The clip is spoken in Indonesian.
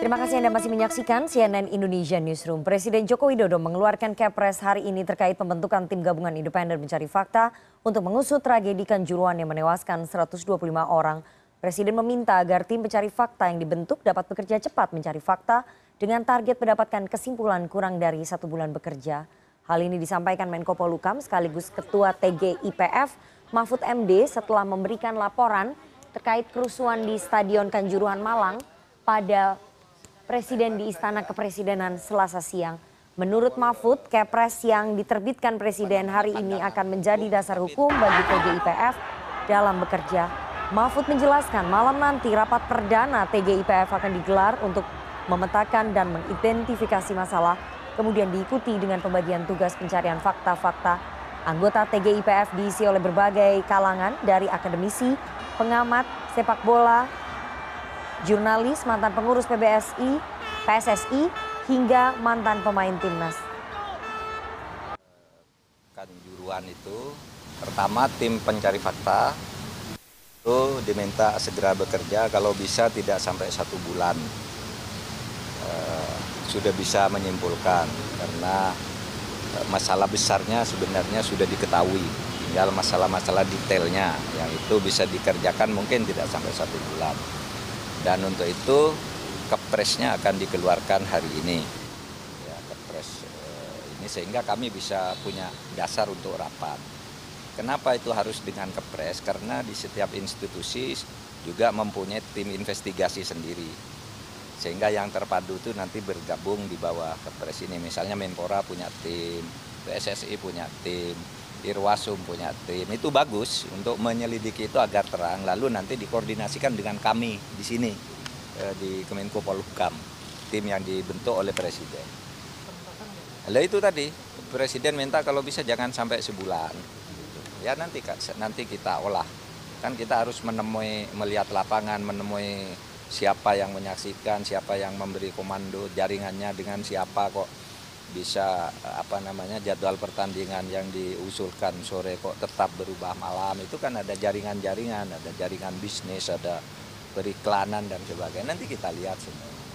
Terima kasih Anda masih menyaksikan CNN Indonesia Newsroom. Presiden Joko Widodo mengeluarkan Kepres hari ini terkait pembentukan tim gabungan independen mencari fakta untuk mengusut tragedi Kanjuruhan yang menewaskan 125 orang. Presiden meminta agar tim pencari fakta yang dibentuk dapat bekerja cepat mencari fakta dengan target mendapatkan kesimpulan kurang dari satu bulan bekerja. Hal ini disampaikan Menko Polukam sekaligus Ketua TGIPF Mahfud MD setelah memberikan laporan terkait kerusuhan di Stadion Kanjuruhan Malang pada Presiden di Istana Kepresidenan Selasa siang. Menurut Mahfud, Kepres yang diterbitkan Presiden hari ini akan menjadi dasar hukum bagi TGIPF dalam bekerja. Mahfud menjelaskan malam nanti rapat perdana TGIPF akan digelar untuk memetakan dan mengidentifikasi masalah, kemudian diikuti dengan pembagian tugas pencarian fakta-fakta. Anggota TGIPF diisi oleh berbagai kalangan dari akademisi, pengamat, sepak bola, jurnalis, mantan pengurus PBSI, PSSI, hingga mantan pemain timnas. Kanjuruan itu pertama tim pencari fakta itu diminta segera bekerja kalau bisa tidak sampai satu bulan. Eh, sudah bisa menyimpulkan karena eh, masalah besarnya sebenarnya sudah diketahui. Tinggal masalah-masalah detailnya yang itu bisa dikerjakan mungkin tidak sampai satu bulan dan untuk itu kepresnya akan dikeluarkan hari ini. Ya kepres eh, ini sehingga kami bisa punya dasar untuk rapat. Kenapa itu harus dengan kepres? Karena di setiap institusi juga mempunyai tim investigasi sendiri. Sehingga yang terpadu itu nanti bergabung di bawah kepres ini. Misalnya Menpora punya tim PSSI punya tim Irwasum punya tim itu bagus untuk menyelidiki itu agar terang lalu nanti dikoordinasikan dengan kami di sini eh, di Kemenko Polhukam tim yang dibentuk oleh Presiden. Lah itu tadi Presiden minta kalau bisa jangan sampai sebulan. Ya nanti nanti kita olah kan kita harus menemui melihat lapangan menemui siapa yang menyaksikan siapa yang memberi komando jaringannya dengan siapa kok bisa apa namanya jadwal pertandingan yang diusulkan sore kok tetap berubah malam itu kan ada jaringan-jaringan, ada jaringan bisnis, ada periklanan dan sebagainya. Nanti kita lihat semua.